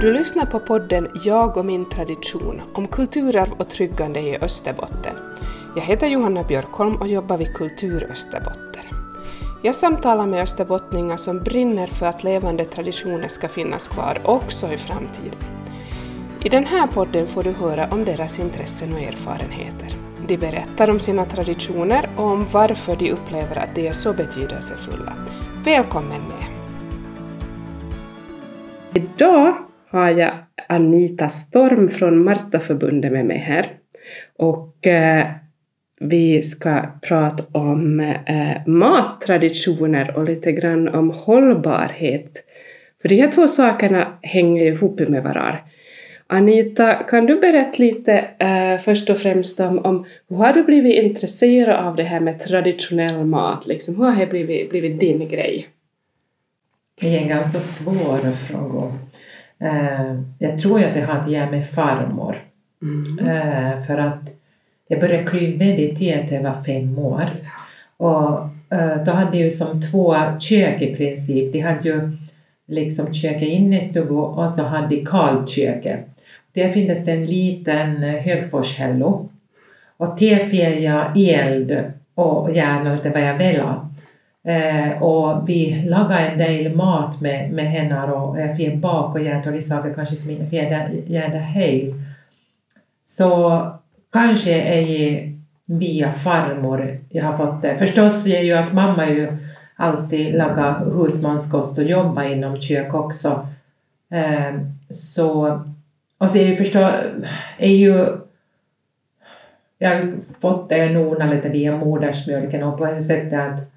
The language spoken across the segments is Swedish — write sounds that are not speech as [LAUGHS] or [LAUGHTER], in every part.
Du lyssnar på podden Jag och min tradition om kulturarv och tryggande i Österbotten. Jag heter Johanna Björkholm och jobbar vid Kultur Österbotten. Jag samtalar med österbottningar som brinner för att levande traditioner ska finnas kvar också i framtiden. I den här podden får du höra om deras intressen och erfarenheter. De berättar om sina traditioner och om varför de upplever att de är så betydelsefulla. Välkommen med! Idag har jag Anita Storm från Martaförbundet med mig här. Och eh, vi ska prata om eh, mattraditioner och lite grann om hållbarhet. För de här två sakerna hänger ihop med varandra. Anita, kan du berätta lite eh, först och främst om, om hur har du blivit intresserad av det här med traditionell mat? Liksom, hur har det blivit, blivit din grej? Det är en ganska svår fråga. Eh, jag tror att det har att göra med farmor. Mm. Eh, för att jag började klyva meditera till jag var fem år. Och eh, då hade de ju som två kök i princip. De hade ju liksom köket inne i stugan och så hade de kalköket. Där finns det en liten högforshällo. Och där fick jag eld och gärna lite vad jag ville. Eh, och vi lagar en del mat med, med henne och jag fick bak och gör tog saker kanske som inte fick det hej. Så kanske är det via farmor jag har fått det. Förstås är ju att mamma ju alltid lagar husmanskost och jobbar inom kök också. Eh, så, och så är ju förstås, är ju jag har fått det nog lite via modersmjölken och på det sättet att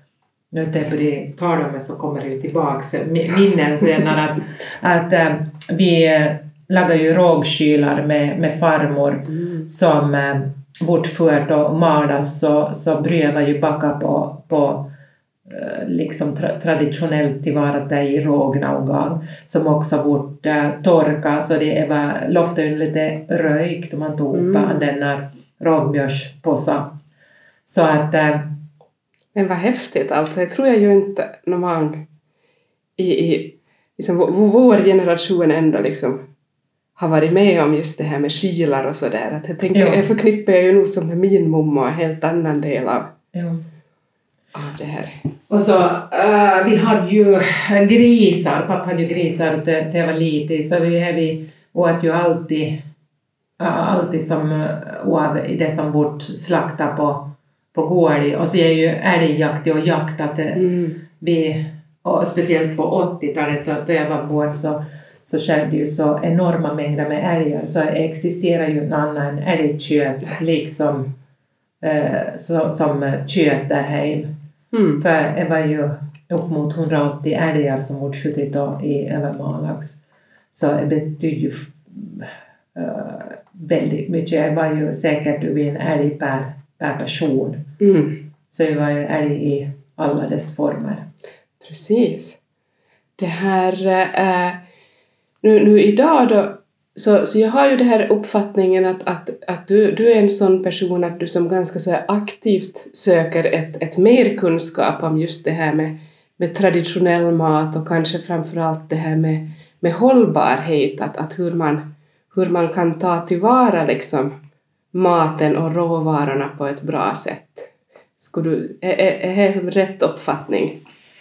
nu inte jag börjar tala om det så kommer det ju tillbaks minnen jag att, att äh, vi lagar ju rågkylar med, med farmor mm. som äh, bortfört och malas så, så brövar ju baka på, på äh, liksom tra traditionellt tillvarat i råg någon gång som också bort äh, torka så det var loftet lite röjkt om man tog mm. den där rågmjölspåsa. Så att äh, men vad häftigt alltså. Jag tror jag ju inte någon gång i, i liksom, vår generation ändå liksom har varit med om just det här med kylar och sådär. Att jag, tänker, jag förknippar jag ju nog som med min mamma en helt annan del av, ja. av det här. Och så, uh, vi hade ju grisar, pappa hade ju grisar till jag var liten, så vi, vi åt ju alltid, uh, alltid som, uh, det som vårt slakta på på gård och så är ju älgjakt och jakt att mm. vi, speciellt på 80-talet då jag var barn så, så skedde ju så enorma mängder med älgar så existerar ju en annan älgkött liksom eh, så, som kött där hemma. Mm. För det var ju upp mot 180 älgar som vart skjutit i Övermalax. Så det betyder ju uh, väldigt mycket. Det var ju säkert över en älg per per person. Mm. Så jag var ju älg i alla dess former. Precis. Det här... Äh, nu, nu idag då, så, så jag har ju den här uppfattningen att, att, att du, du är en sån person att du som ganska så aktivt söker ett, ett mer kunskap om just det här med, med traditionell mat och kanske framförallt det här med, med hållbarhet, att, att hur, man, hur man kan ta tillvara liksom maten och råvarorna på ett bra sätt. Skulle du, är, är, är det rätt uppfattning?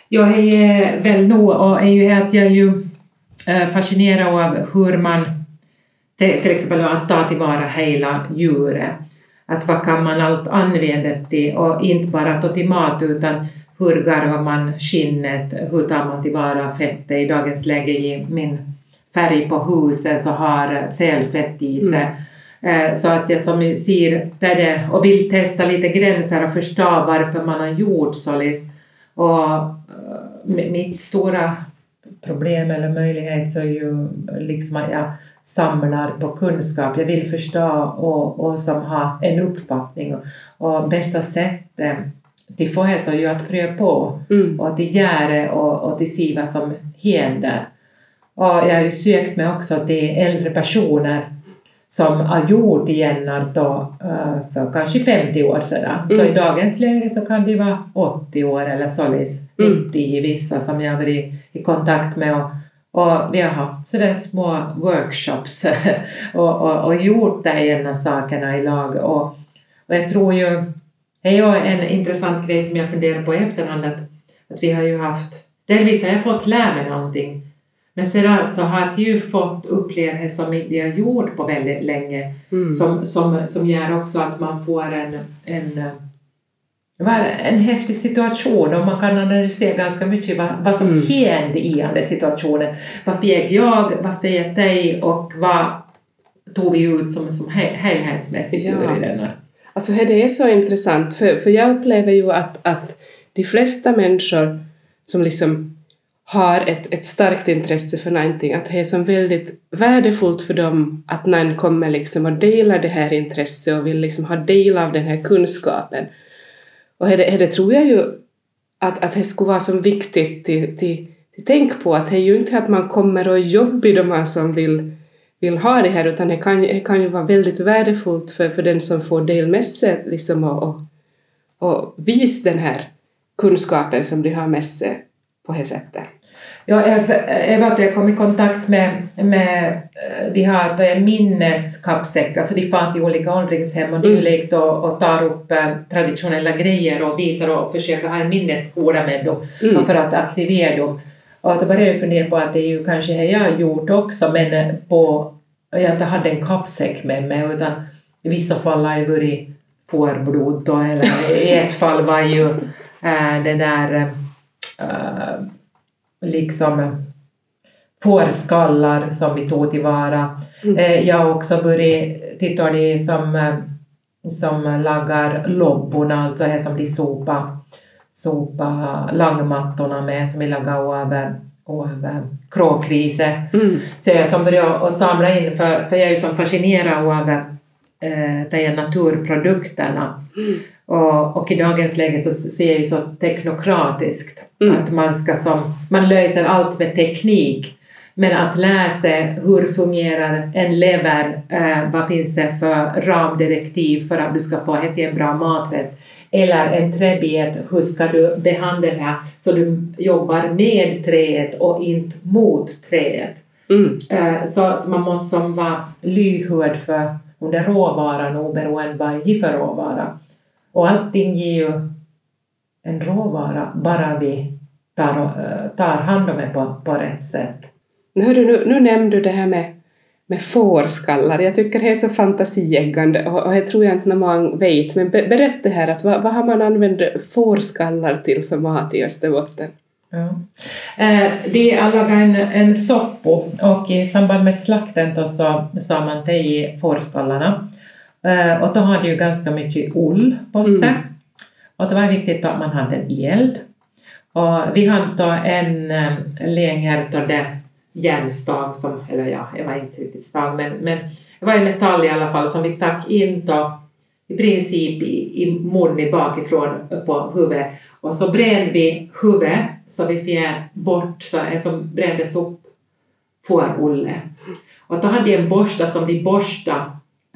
Jag är väl nog och är ju att jag är ju eh, fascinerad av hur man till exempel att ta tillvara hela djuret. Att vad kan man allt använda till och inte bara ta till mat utan hur garvar man skinnet, hur tar man tillvara fettet. I dagens läge i min färg på huset så har sälfett i sig. Mm Eh, så att jag som ser där det, och vill testa lite gränser och förstå varför man har gjort så. Och eh, mitt stora problem eller möjlighet så är ju liksom att jag samlar på kunskap. Jag vill förstå och, och som ha en uppfattning. Och bästa sättet till få är så ju att pröva på mm. och till göra och, och till se vad som händer. Och jag har ju sökt mig också till äldre personer som har gjort Gennard då, uh, för kanske 50 år sedan. Mm. Så i dagens läge så kan det vara 80 år eller således 90 mm. i vissa som jag har varit i kontakt med och, Och vi har haft sådär små workshops [LAUGHS] och, och, och gjort de ena sakerna i lag. Och, och jag tror ju, det är ju en intressant grej som jag funderar på i efterhand, att, att vi har ju haft, delvis har jag fått lära mig någonting, men sedan så har jag ju fått uppleva det som inte jag gjort på väldigt länge, Mm. som, som, som gör också att man får en, en det var en häftig situation och man kan analysera ganska mycket vad, vad som Mm. hände i den situationen. Vad fick jag, vad fick dig och vad tog vi ut som, som he- helhetsmässigt Ja. ur denna? Alltså det är så intressant, för, för jag upplever ju att, att de flesta människor som liksom har ett, ett starkt intresse för någonting, att det är som väldigt värdefullt för dem att någon kommer liksom och delar det här intresset och vill liksom ha del av den här kunskapen. Och det, det tror jag ju att, att det skulle vara så viktigt till, till, till tänk på att det är ju inte att man kommer och jobbar de här som vill, vill ha det här utan det kan, det kan ju vara väldigt värdefullt för, för den som får del med sig liksom och, och, och visa den här kunskapen som de har med sig på det sättet. Ja, jag, jag, vet, jag kom i kontakt med, med eh, de här minneskappsäckar, alltså de far till olika åldringshem och de Mm. och, och tar upp eh, traditionella grejer och visar och försöker ha en minnesskola med dem Mm. för att aktivera dem. Och då började jag fundera på att det är ju kanske det jag har gjort också men eh, på, jag inte hade en kappsäck med mig utan i vissa fall har jag varit fårblod då, eller i ett fall var ju äh, det där äh, liksom fårskallar som vi tog tillvara. Mm. Eh, Jag har också varit, tittar de som, eh, som lagar lobborna, alltså det som de sopa, sopa langmattorna med, som vi lagar av, av kråkriset. Mm. Så jag som började samla in, för, för jag är ju som fascinerad av eh, de här naturprodukterna. Mm. Och, och i dagens läge så ser jag ju så teknokratiskt Mm. att man ska som, man löser allt med teknik. Men att läsa hur fungerar en lever, eh, vad finns det för ramdirektiv för att du ska få det till en bra maträtt. Eller en träbit, hur ska du behandla det här så du jobbar med träet och inte mot träet. Mm. Eh, så, så man måste som vara lyhörd för om det är råvaran oberoende vad det är för råvara. Och allting ger ju en råvara bara vi tar, eh, tar hand om det på, på rätt sätt. Nu, hörru, nu, nu nämnde du det här med, med fårskallar. Jag tycker det är så fantasieggande och, och det tror jag inte när man vet. Men be, berätta här, att vad, vad har man använt fårskallar till för mat i Österbotten? Ja. Eh, det är laga en, en soppa och i samband med slakten då så sa man i fårskallarna. Eh, och då hade ju ganska mycket ull på sig. Mm. Och det var viktigt att man hade en eld. Och vi hade då en eh, längre då det järnstang som, eller ja, det var inte riktigt stang men, men det var en metall i alla fall som vi stack in då i princip i, i munnen bakifrån på huvudet och så brände vi huvudet så vi fick bort så en som brändes upp fårulle. Och då hade jag en borsta som de borstade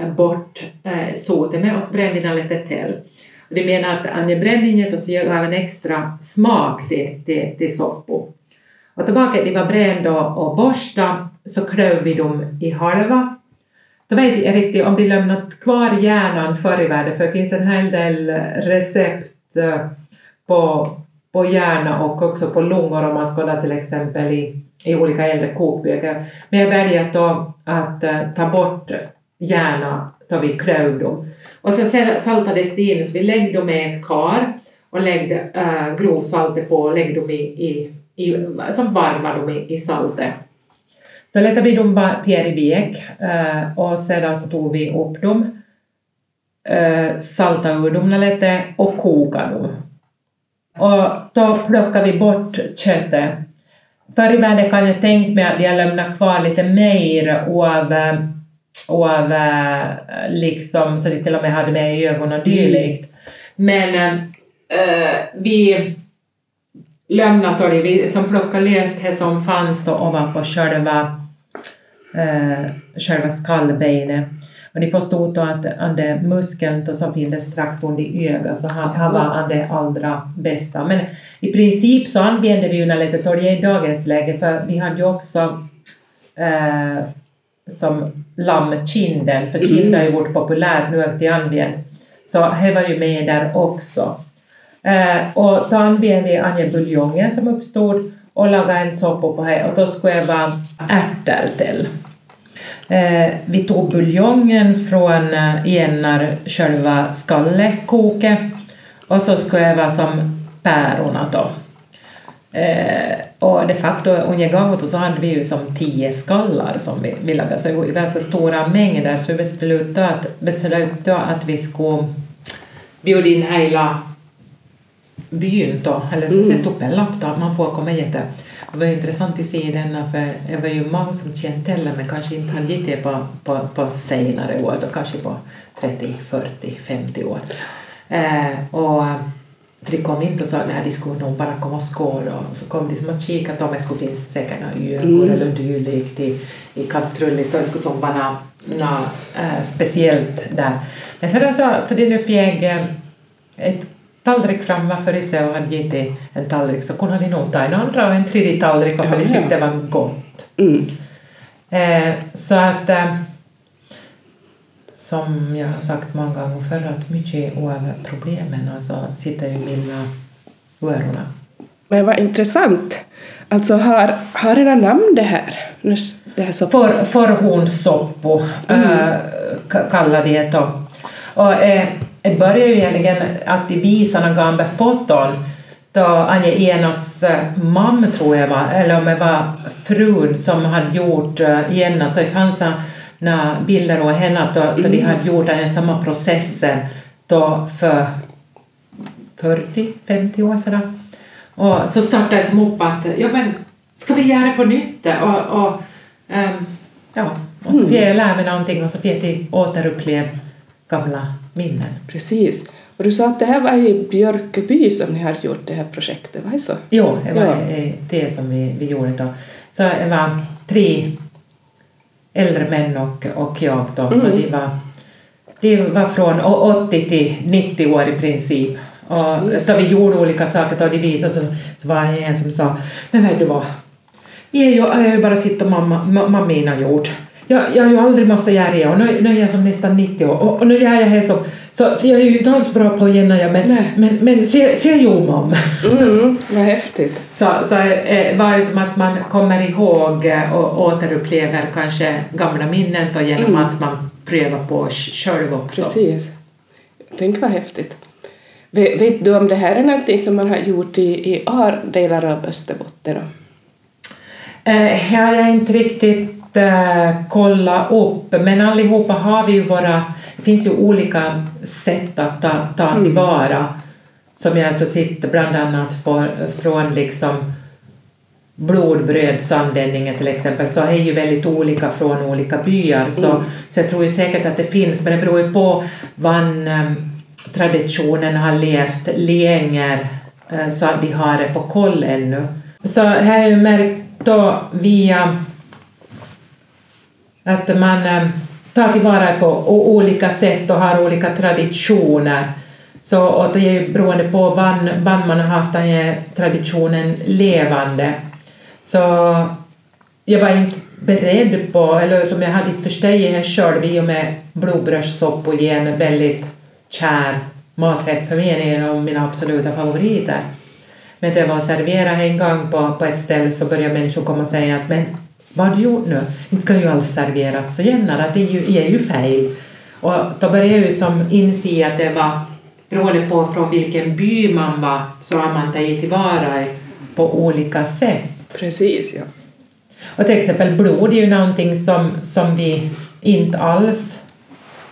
bort eh, sotet med och så brände lite till. Och de menar att brännvinet och så gav en extra smak till, till, till soppo. Och tillbaka de var brända och, borsta så klöv vi dem i halva. Då vet jag riktigt om de lämnat kvar hjärnan förr i världen för det finns en hel del recept eh, på, på hjärna och också på lungor om man skådar till exempel i, i olika äldre kokböcker. Men jag väljer då att eh, ta bort Gärna tar vi klöv dem. Och så saltades det in så vi lägger dem i ett kar och lägger äh, grovsaltet på och lägger dem i, i, i som varvar dem i, i saltet. Då letade vi dem bara till i vek eh, och sedan så tog vi upp dem, eh, äh, saltade ur dem lite och kokade dem. Och då plockade vi bort köttet. Förr i världen kan jag tänka mig att jag lämnar kvar lite mer av, eh, av liksom, så de till och med hade med ögon och dylikt. Men äh, vi lämnade det, vi som plockade löst det som fanns då ovanpå själva, äh, själva skallbenet. Och de påstod då att den muskeln som finns strax under ögat så han, han var det allra bästa. Men i princip så använder vi ju lite torge i dagens läge för vi hade ju också eh, som lammkinden, för kind är ju vårt populärt nu i de. Så det var ju med där också. Eh, och då använde vi anjebuljongen som uppstod och lagade en soppa på det och då skulle jag vara ärtor till. Eh, vi tog buljongen från eh, enar själva skallekoket och så skulle jag vara som pärorna då. Eh, och de facto gången så hade vi ju som tio skallar som vi, vi lagade, så ganska stora mängder. Så vi beslutade att, beslutade att vi skulle bjuda in hela byn då, eller så mm. sätta upp en lapp då, man får komma jätte det var intressant att se denna för det var ju många som kände till men kanske inte hade gett det på, på, på senare år, då. Kanske på 30, 40, 50 år. Eh, och de kom inte och sa att de skulle nog bara komma och skåda och så kom de som att kika om det skulle finnas säkert några ögon mm. eller dylikt i, i kastrullen så det skulle som vara något äh, speciellt där. Men sen så, så de nu fick äh, ett tallrik framför sig och hade gett en tallrik så kunde de nog ta en andra och en tredje tallrik och för de tyckte det var gott. Mm. Eh, så att eh, som jag har sagt många gånger förr att mycket av problemen alltså sitter ju mellan öronen. Men vad intressant. Alltså har, har era namn det här? Det här För, förhornssoppo mm. äh, kallar det då. Och, äh, det började ju egentligen att de visade gamla foton då Anja Enas äh, mamma tror jag var, eller om det var frun som hade gjort äh, Jenna, så det fanns några när bilder och henne då, då de hade gjort den samma processen då för 40-50 år sedan. Och så startade det upp att ja, men, ska vi göra det på nytt? Och, och um, ja, och mm. jag lär mig någonting och så fick jag återuppleva gamla minnen. Precis. Och du sa att det här var i Björköby som ni hade gjort det här projektet, var det så? Jo, det var ja. det som vi, vi gjorde då. Så det var tre äldre män och, och jag då, mm. så de var, de var från 80 till 90 år i princip. Och då vi gjorde olika saker och de visade så, så var det en som sa men vet du vad, jag ju bara sett mamma, mamma gjort jag, jag har ju aldrig måste göra det och nu, nu är jag som nästan 90 år och, och nu gör jag det som så, så jag är ju inte alls bra på att gena men, men, men se, se jo mamma. Mm, vad häftigt. [LAUGHS] Så, så eh, var ju som att man kommer ihåg eh, och återupplever kanske gamla minnen då genom mm. att man prövar på själv också. Precis. Tänk vad häftigt. Vet, vet, du om det här är någonting som man har gjort i, i delar av Österbotten? Eh, jag är inte riktigt äh, kolla upp, men allihopa har vi ju våra, det finns ju olika sätt att ta, ta mm. tillvara som jag att sitter bland annat för, från liksom blodbrödsanvändningen till exempel så är ju väldigt olika från olika byar så, mm. så jag tror ju säkert att det finns men det beror ju på vad um, traditionen har levt länge uh, så att de har det på koll ännu. Så här är ju märkt då via att man eh, tar tillvara på olika sätt och har olika traditioner. Så, och det är ju beroende på vad man har haft den här traditionen levande. Så jag var inte beredd på, eller som jag hade inte förstått det själv i och med blodbrödssoppa och en väldigt kär maträtt för mig, är en av mina absoluta favoriter. Men när jag var serverad en gång på, på ett ställe så började människor komma och säga att men vad har du gjort nu? Inte ska ju alls serveras så att det är ju, är ju fel. Och då började jag ju som inse att det var beroende på från vilken by man var så har man tagit tillvara på olika sätt. Precis, ja. Och till exempel blod är ju någonting som, som vi inte alls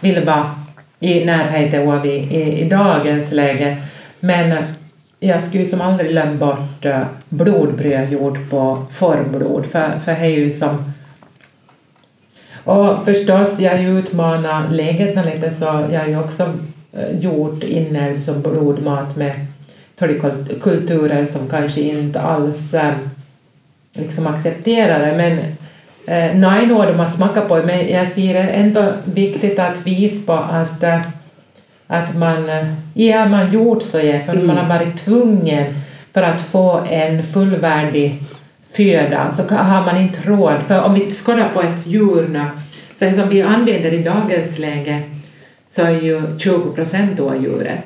vill vara i närheten av i, i, i dagens läge. Men jag skulle som aldrig glömma bort eh, blodbröd gjort på formblod, för, för det är ju som... Och förstås, jag har ju utmanat läget lite, så jag har ju också eh, gjort inälv som blodmat med kulturer som kanske inte alls eh, liksom accepterar det, men eh, nine år de har smakat på men jag ser det ändå viktigt att visa på att, eh, att man, eh, ja man gjort så, ja, för Mm. man har varit tvungen för att få en fullvärdig föda så har man inte råd. För om vi skådar på ett djur nu, så det som vi använder i dagens läge så är ju 20 procent av djuret.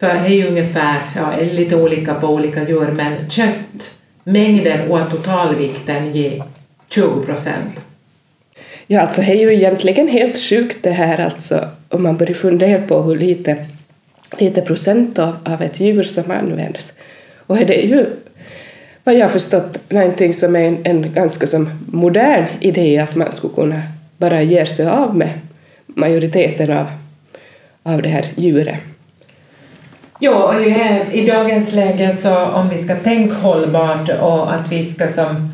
För det är ju ungefär, ja, är lite olika på olika djur, men köttmängden och totalvikten ger 20 procent. Ja, alltså det är ju egentligen helt sjukt det här alltså om man börjar fundera på hur lite, lite procent av, av ett djur som används. Och det är ju vad jag har förstått någonting som är en, en ganska som modern idé att man skulle kunna bara ge sig av med majoriteten av, av det här djuret. Ja, och i dagens läge så om vi ska tänka hållbart och att vi ska som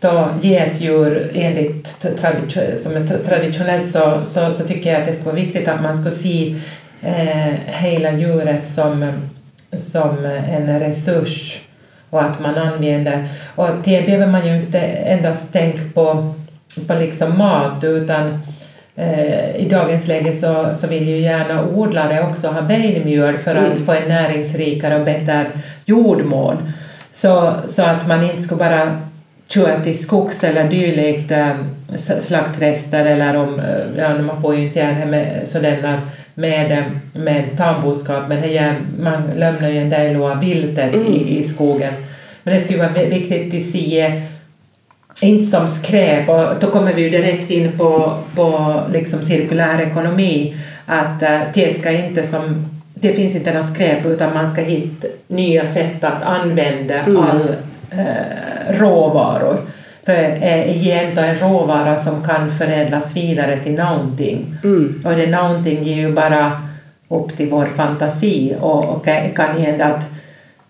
då ge ett djur enligt som är tra- traditionellt så, så, så tycker jag att det skulle vara viktigt att man ska se eh, hela djuret som, som en resurs och att man använder. Och det behöver man ju inte endast tänka på, på liksom mat utan eh, i dagens läge så, så vill ju gärna odlare också ha beinmjöl för att Mm. få en näringsrikare och bättre jordmån. Så, så att man inte ska bara köra till skogs eller dylikt eh, slaktrester eller om, eh, ja man får ju inte göra det med sådana med, eh, med tamboskap men gör, man lämnar ju en del av viltet Mm. i, i skogen. Men det skulle vara vi- viktigt att se inte som skräp och då kommer vi ju direkt in på, på liksom cirkulär ekonomi att det ska inte som det finns inte några skräp utan man ska hitta nya sätt att använda Mm. all eh, råvaror. För eh, egentligen en råvara som kan förädlas vidare till någonting. Mm. Och det någonting ger ju bara upp till vår fantasi och, och kan hända att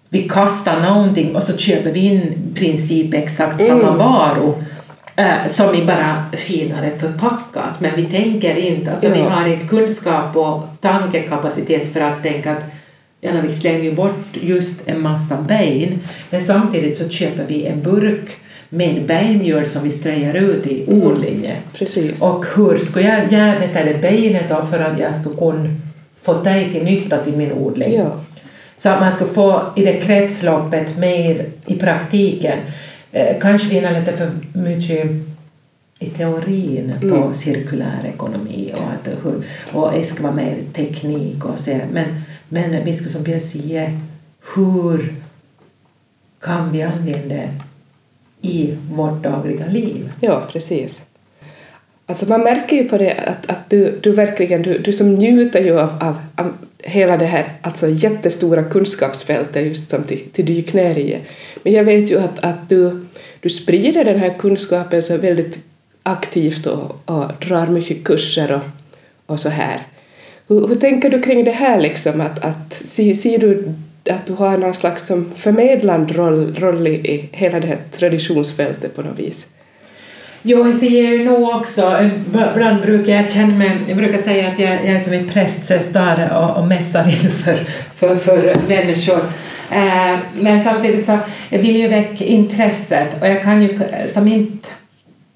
vi kastar någonting och så köper vi in i princip exakt samma Mm. varu eh, som är bara finare förpackat men vi tänker inte, alltså vi Ja. har inte kunskap och tankekapacitet för att tänka att ja, vi slänger bort just en massa ben men samtidigt så köper vi en burk med beinmjöl som vi ströjar ut i Mm. odlingen. Precis. Och hur skulle jag med det benet då för att jag skulle kunna få det till nytta till min odling? Ja. Så att man skulle få i det kretsloppet mer i praktiken. Eh, kanske vinna lite för mycket i teorin på Mm. cirkulär ekonomi och att hur, och det ska vara mer teknik och så. Men, men vi ska som jag säga, hur kan vi använda det i vårt dagliga liv? Ja, precis. Alltså man märker ju på det att, att du, du verkligen, du, du som njuter ju av, av, av hela det här alltså jättestora kunskapsfältet just som till, till dyk ner i. Men jag vet ju att, att du, du sprider den här kunskapen så väldigt aktivt och, och drar mycket kurser och, och så här. Hur, hur tänker du kring det här liksom att, att ser, ser du att du har någon slags som förmedlande roll, roll i, hela det här traditionsfältet på något vis? Jo, jag ser ju nog också, ibland brukar jag känna mig, jag brukar säga att jag, jag är som en präst så jag står och, och mässar inför för, för människor. Eh, men samtidigt så jag vill ju väcka intresset och jag kan ju som inte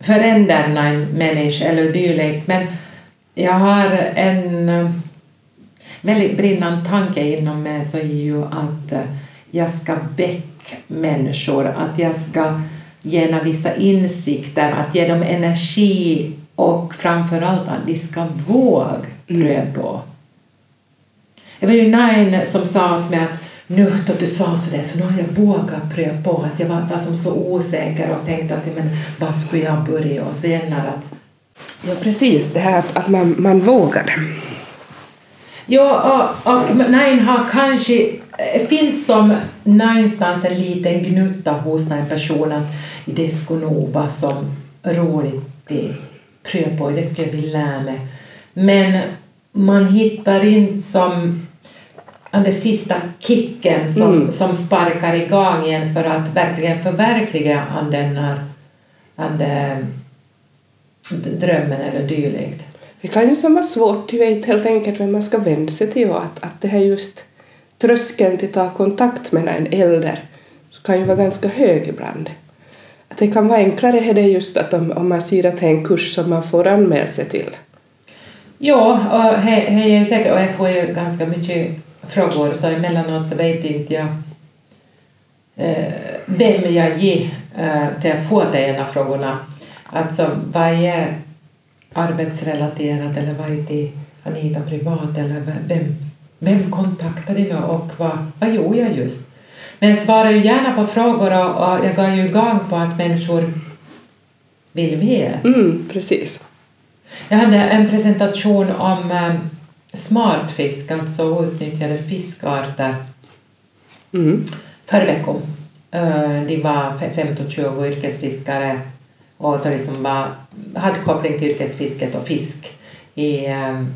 förändra en människa eller dylikt men jag har en eh, väldigt brinnande tanke inom mig så är ju att eh, jag ska väcka människor, att jag ska ge dem vissa insikter, att ge dem energi och framförallt att de ska våga pröva. På. Det var ju Nine som sa åt mig att nu då du sa sådär så nu har jag vågat pröva. På, att jag var, var som så osäker och tänkte att men vad skulle jag börja? Och så gärna att Ja, precis. Det här att, att man, man vågar. Ja, och, och Nine har kanske, det finns som någonstans en liten gnutta hos en person att det skulle nog vara som roligt det pröva på, det skulle jag vilja lära mig. Men man hittar inte som den sista kicken som, Mm. som sparkar igång igen för att verkligen förverkliga den den, drömmen eller dylikt. Det kan ju vara svårt, du vet helt enkelt vem man ska vända sig till och att, att det här just tröskeln till att ta kontakt med en äldre så kan ju vara ganska hög ibland. att det kan vara enklare är det just att om, om man ser att det är en kurs som man får anmäla sig till. Ja, och he, he är säkert, och jag får ju ganska mycket frågor så emellanåt så vet inte jag eh, vem jag ger eh, till att få de ena frågorna. Alltså är arbetsrelaterat eller vad är till Anita privat eller vem, vem kontaktade ni och vad, vad gjorde jag just? Men jag svarar ju gärna på frågor och, och jag går ju igång på att människor vill veta. Mm, precis. Jag hade en presentation om um, smartfisk, alltså utnyttjade fiskarter, Mm. förra veckan. Uh, de var 15-20 yrkesfiskare och de liksom hade koppling till yrkesfisket och fisk i um,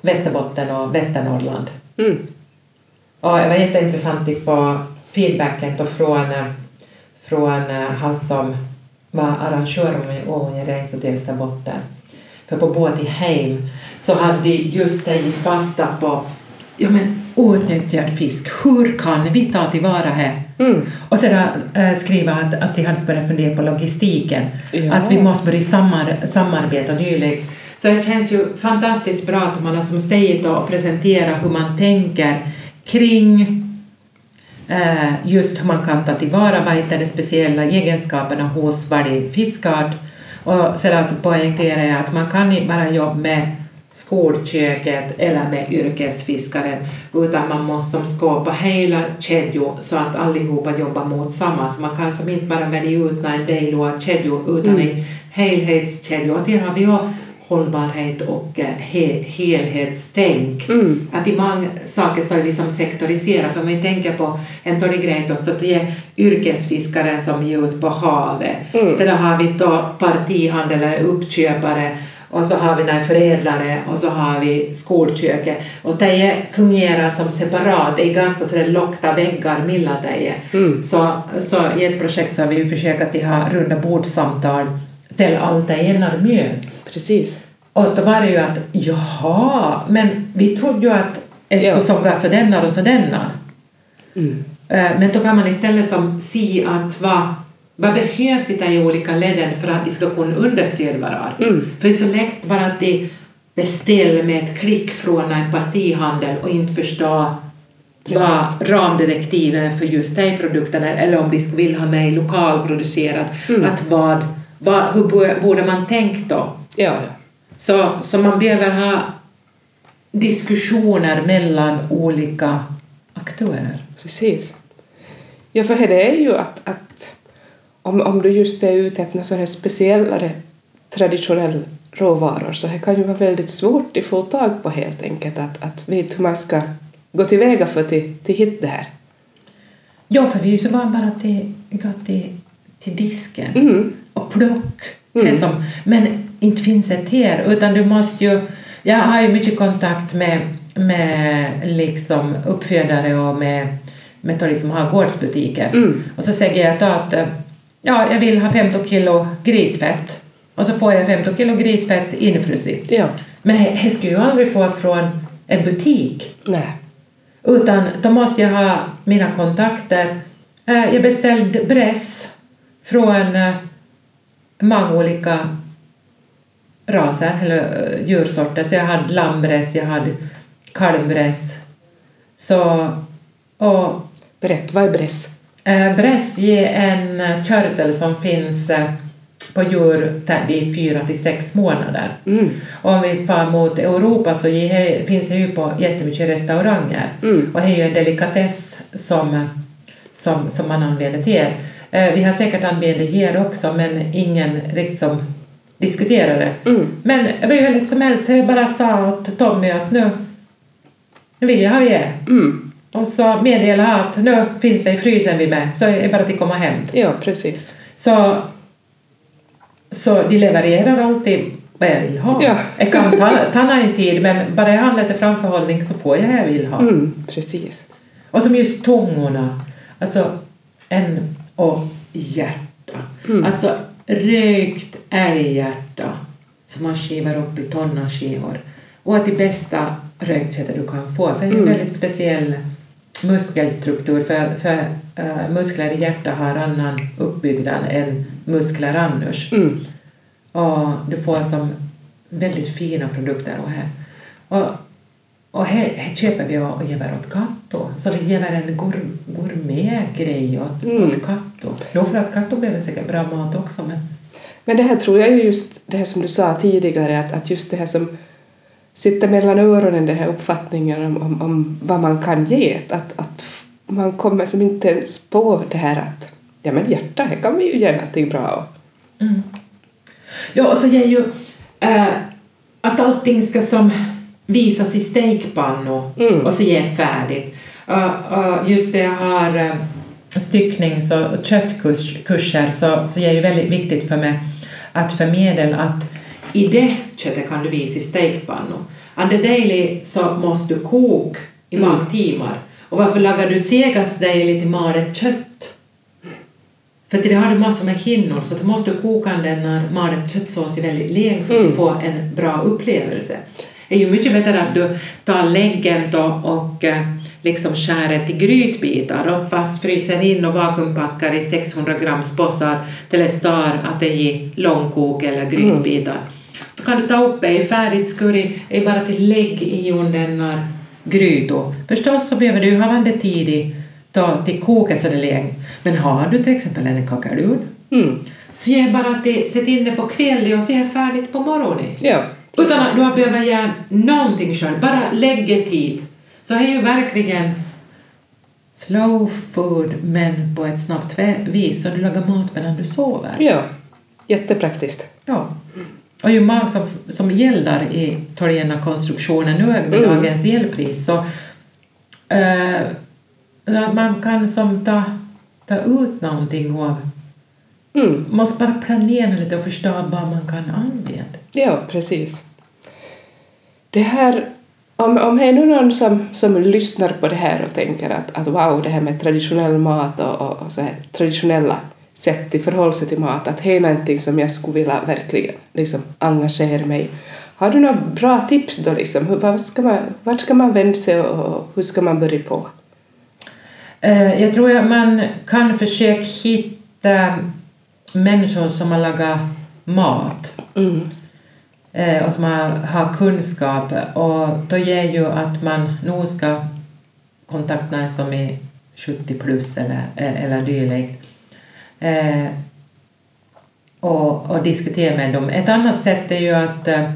Västerbotten och Västernorrland. Mm. Och det var jätteintressant att få feedbacken då från, eh, från eh, han som var arrangör av Ångereis till Österbotten. För på båt i Heim så hade de just tagit fasta på ja, men, outnyttjad fisk. Hur kan vi ta tillvara här? Mm. Och sedan äh, skriva att, att de hade börjat fundera på logistiken. Ja. Att vi måste börja samar, samarbeta och dylikt. Så det känns ju fantastiskt bra att man har som steg och presentera hur man tänker kring eh, just hur man kan ta tillvara vad heter de speciella egenskaperna hos varje fiskart. Och sedan så poängterar jag att man kan inte bara jobba med skolköket eller med yrkesfiskaren utan man måste som skapa hela kedjor så att allihopa jobbar mot samma. Så man kan som inte bara välja ut en del av kedjor utan Mm. en helhetskedja. Och där har vi ju hållbarhet och eh, he helhetstänk. Mm. Att i många saker så är vi som sektoriserar, för om vi tänker på en grej då, så det är yrkesfiskaren som ger ut på havet. Mm. Sedan har vi då partihandel eller uppköpare och så har vi en förädlare och så har vi skolköket. Och det är- fungerar som separat, det är ganska sådär lockta väggar mellan det. Mm. Så, så i ett projekt så har vi ju försökt att ha runda bordssamtal till allt det ena möts. Precis. Och då var det ju att jaha, men vi trodde ju att det skulle Ja. såga sådana och sådana. Mm. Eh, Men då kan man istället som se att vad, vad behövs i de olika leden för att de ska kunna understödja varandra. Mm. För det är så lätt bara att de beställer med ett klick från en partihandel och inte förstå Precis. vad ramdirektiven för just de produkterna är, eller om de skulle vilja ha med lokalproducerad, Mm. att vad, vad, hur bo- borde man tänka då? Ja. Så, så man behöver ha diskussioner mellan olika aktörer. Precis. Ja, för det är ju att, att om, om du just är ute efter sådana här speciellare traditionella råvaror så det kan ju vara väldigt svårt att få tag på helt enkelt att, att veta hur man ska gå tillväga för att till, till hitta det här. Ja, för vi är ju så vana bara till, gå till, till disken Mm. och plock. Mm. Som, men inte finns det här, utan du måste ju... Jag har ju mycket kontakt med, med liksom uppfödare och med, med de som har gårdsbutiker. Mm. Och så säger jag då att eh, ja, jag vill ha 15 kilo grisfett. Och så får jag 15 kilo grisfett infrusit. Ja. Men det skulle jag aldrig få från en butik. Nej. Utan då måste jag ha mina kontakter. Eh, Jag beställde bräss från eh, många olika raser eller eh, djursorter. Så jag hade lammbräss, jag hade kalvbräss. Så, och Berätta, vad är bräss? Eh, bräss är en eh, körtel som finns eh, på djur är fyra till sex månader. Mm. Och om vi far mot Europa så finns det ju på jättemycket restauranger. Mm. Och det är ju en delikatess som, som, som man använder till er. Vi har säkert använt det här också men ingen liksom diskuterar det. Mm. Men det var ju hur lätt som helst, jag bara sa åt Tommy att nu, nu vill jag ha det. Mm. Och så meddelade jag att nu finns det i frysen vi med, så är det bara att komma hem. Ja, precis. Så, så de levererar alltid vad jag vill ha. Ja. Jag kan ta, [LAUGHS] ta en tid men bara jag har lite framförhållning så får jag det jag vill ha. Mm. Precis. Och som just tungorna, alltså en och hjärta. Mm. Alltså rökt älghjärta som man skivar upp i tonnaskivor. Och att det bästa röktköttet du kan få, för det är en Mm. väldigt speciell muskelstruktur för, för äh, muskler i hjärtat har annan uppbyggnad än muskler annars. Mm. Och du får som väldigt fina produkter och här. Och, och här, här köper vi och, och ger åt katto. Så vi ger en gour, gourmetgrej åt, Mm. åt katto. Jo, för att katto behöver säkert bra mat också men Men det här tror jag är just det här som du sa tidigare, att, att just det här som sitter mellan öronen, den här uppfattningen om, om, om vad man kan ge, att, att man kommer som inte ens på det här att ja men hjärta, här kan vi ju ge någonting bra. Mm. Ja, och så ger ju äh, att allting ska som visas i stekpannor Mm. och så ger färdigt. Uh, uh, just det jag har uh, stycknings och köttkurser så, så är ju väldigt viktigt för mig att förmedla att i det köttet kan du visa i stekpannor. Under daily så måste du koka i Mm. många timmar. Och varför lagar du segast daily till malet kött? För till det har du massor med hinnor så du måste koka den när malet köttsås är väldigt länge för att Mm. få en bra upplevelse. Det är ju mycket bättre att du tar läggen då och eh, liksom skär till grytbitar och fast fryser in och vakuumpackar i 600 grams påsar till det står att det är långkok eller grytbitar. Då kan du ta upp i färdigt skurri, är bara till lägg i den grytor. Förstås så behöver du ha det tidigt då till koka så det länge. Men har du till exempel en kakalun Mm. så ge bara till, sätt in det på kvällen och det färdigt på morgonen. Ja. Utan att du behövt göra någonting själv, bara lägga tid. Så det är ju verkligen slow food men på ett snabbt vis så du lagar mat medan du sover. Ja, jättepraktiskt. Ja. Och ju många som, som gäller i Torgena-konstruktionen nu med Mm. dagens elpris så eh, man kan som ta, ta ut någonting av Mm. måste bara planera lite och förstå vad man kan använda. Ja, precis. Det här, om, om det är nu någon som, som lyssnar på det här och tänker att, att wow, det här med traditionell mat och, och, och så här, traditionella sätt i förhållande till mat, att det är någonting som jag skulle vilja verkligen liksom, engagera mig i. Har du några bra tips då? Liksom? Vad ska man, vart ska man vända sig och, hur ska man börja på? Eh, Jag tror att man kan försöka hitta människor som har lagat mat Mm. eh, och som har, kunskap och då ger ju att man nog ska kontakta någon som är 70 plus eller, eller dylikt eh, och, och diskutera med dem. Ett annat sätt är ju att eh,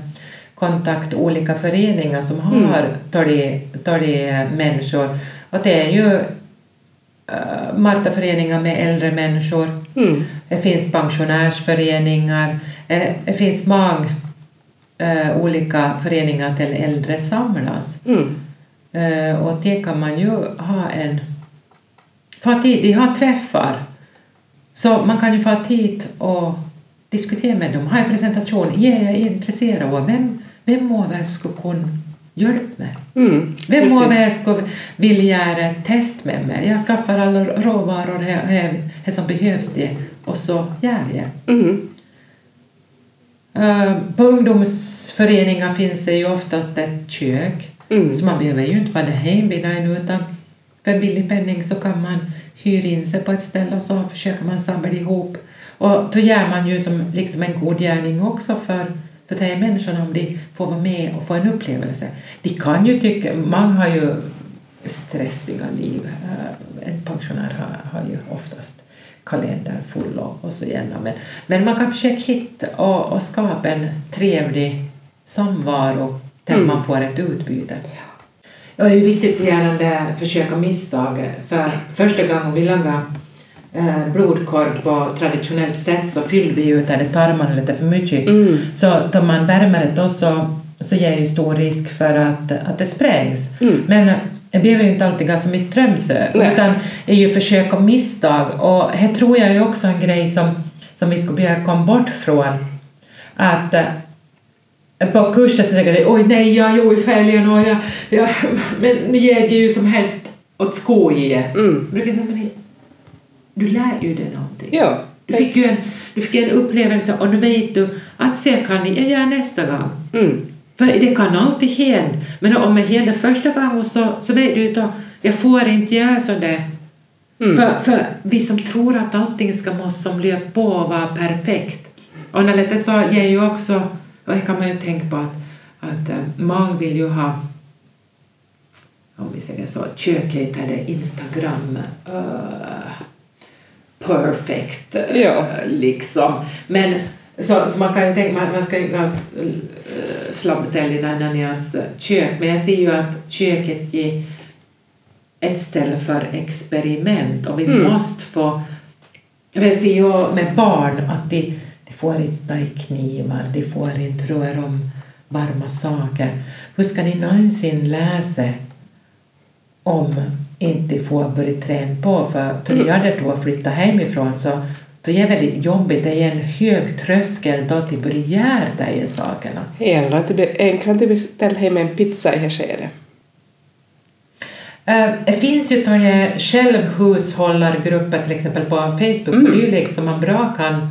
kontakta olika föreningar som Mm. har tagit, tagit människor och det är ju uh, Martaföreningar med äldre människor Mm. det finns pensionärsföreningar, eh, det finns många eh, olika föreningar till äldre samlas. Mm. Eh, Och det kan man ju ha en... Få tid, de har träffar. Så man kan ju få tid och diskutera med dem, ha en presentation. Ja, jag är intresserad av vem, vem av er skulle kunna hjälpa mig? Mm. Vem av Precis. er skulle vilja göra ett test med mig? Jag skaffar alla råvaror här, här, här som behövs det och så gör vi det. Mm. Eh, På ungdomsföreningar finns det ju oftast ett kök, Mm. så man behöver ju inte vara ännu utan för en billig penning så kan man hyra in sig på ett ställe och så försöker man samla ihop. Och då gör man ju som liksom en god gärning också för, för de här människorna om de får vara med och få en upplevelse. De kan ju tycka, man har ju stressiga liv. Eh, En pensionär har, har ju oftast kalender full och, och så gärna. Men, men man kan försöka hitta och, och skapa en trevlig samvaro där Mm. man får ett utbyte. Det är viktigt gärna försöka misstag. För första gången vi lagade eh, blodkorv på traditionellt sätt så fyllde vi ut det tarmarna lite för mycket. Mm. Så då man värmer det då så, så ger ju stor risk för att, att det sprängs. Mm. Men eh, det behöver ju inte alltid gå som i Strömsö, utan det är ju försök och misstag. Och här tror jag ju också en grej som, som vi skulle behöva komma bort från. Att på kursen så säger de oj nej, jag gjorde fel och jag, jag, men ni ger det ju som helt åt skoje. Mm. Jag brukar säga, men du lär ju dig någonting. Ja. Du fick ju en, du fick en upplevelse och nu vet du att så kan jag göra nästa gång. Mm. För det kan alltid hända. Men om det händer första gången så, så vet du att jag får inte göra så där. Mm. För, för vi som tror att allting ska måste som löpa på och vara perfekt. Och när det så ger ju också, och det kan man ju tänka på att, att uh, många vill ju ha om vi säger så, det Instagram uh, perfect ja. liksom. Men så, så man kan ju tänka, man, man ska ju ha slabbtällingar i deras kök, men jag ser ju att köket ger ett ställe för experiment och vi mm. måste få... Jag ser ju med barn att de, de får inte ta i knivar, de får inte röra om varma saker. Hur ska ni någonsin läsa om inte får börja träna på? För då mm. jag då flytta hemifrån så är det väldigt jobbigt, det är en hög tröskel då till börja göra de sakerna. Eller att det blir enklare att beställa hem en pizza i det skedet. Eh, det finns ju självhushållargrupper till exempel på Facebook mm. och dylikt som man bra kan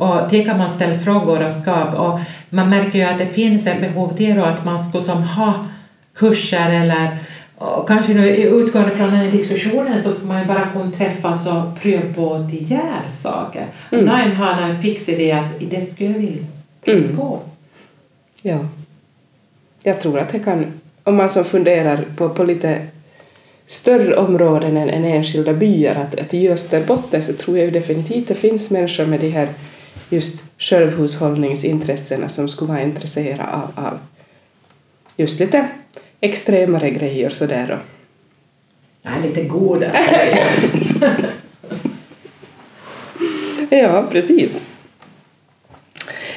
och det kan man ställa frågor och skapa och man märker ju att det finns ett behov till att man skulle som ha kurser eller och kanske nu utgående från den här diskussionen så ska man ju bara kunna träffas och pröva på göra saker. Mm. Någon har en fix idé att det skulle jag vilja pröva mm. på. Ja. Jag tror att det kan, om man så funderar på, på lite större områden än, än enskilda byar, att, att i Österbotten så tror jag ju definitivt det finns människor med de här just självhushållningsintressena som skulle vara intresserade av, av just lite extremare grejer sådär då. Ja, lite goda [LAUGHS] Ja, precis.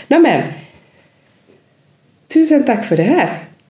Nå men, tusen tack för det här.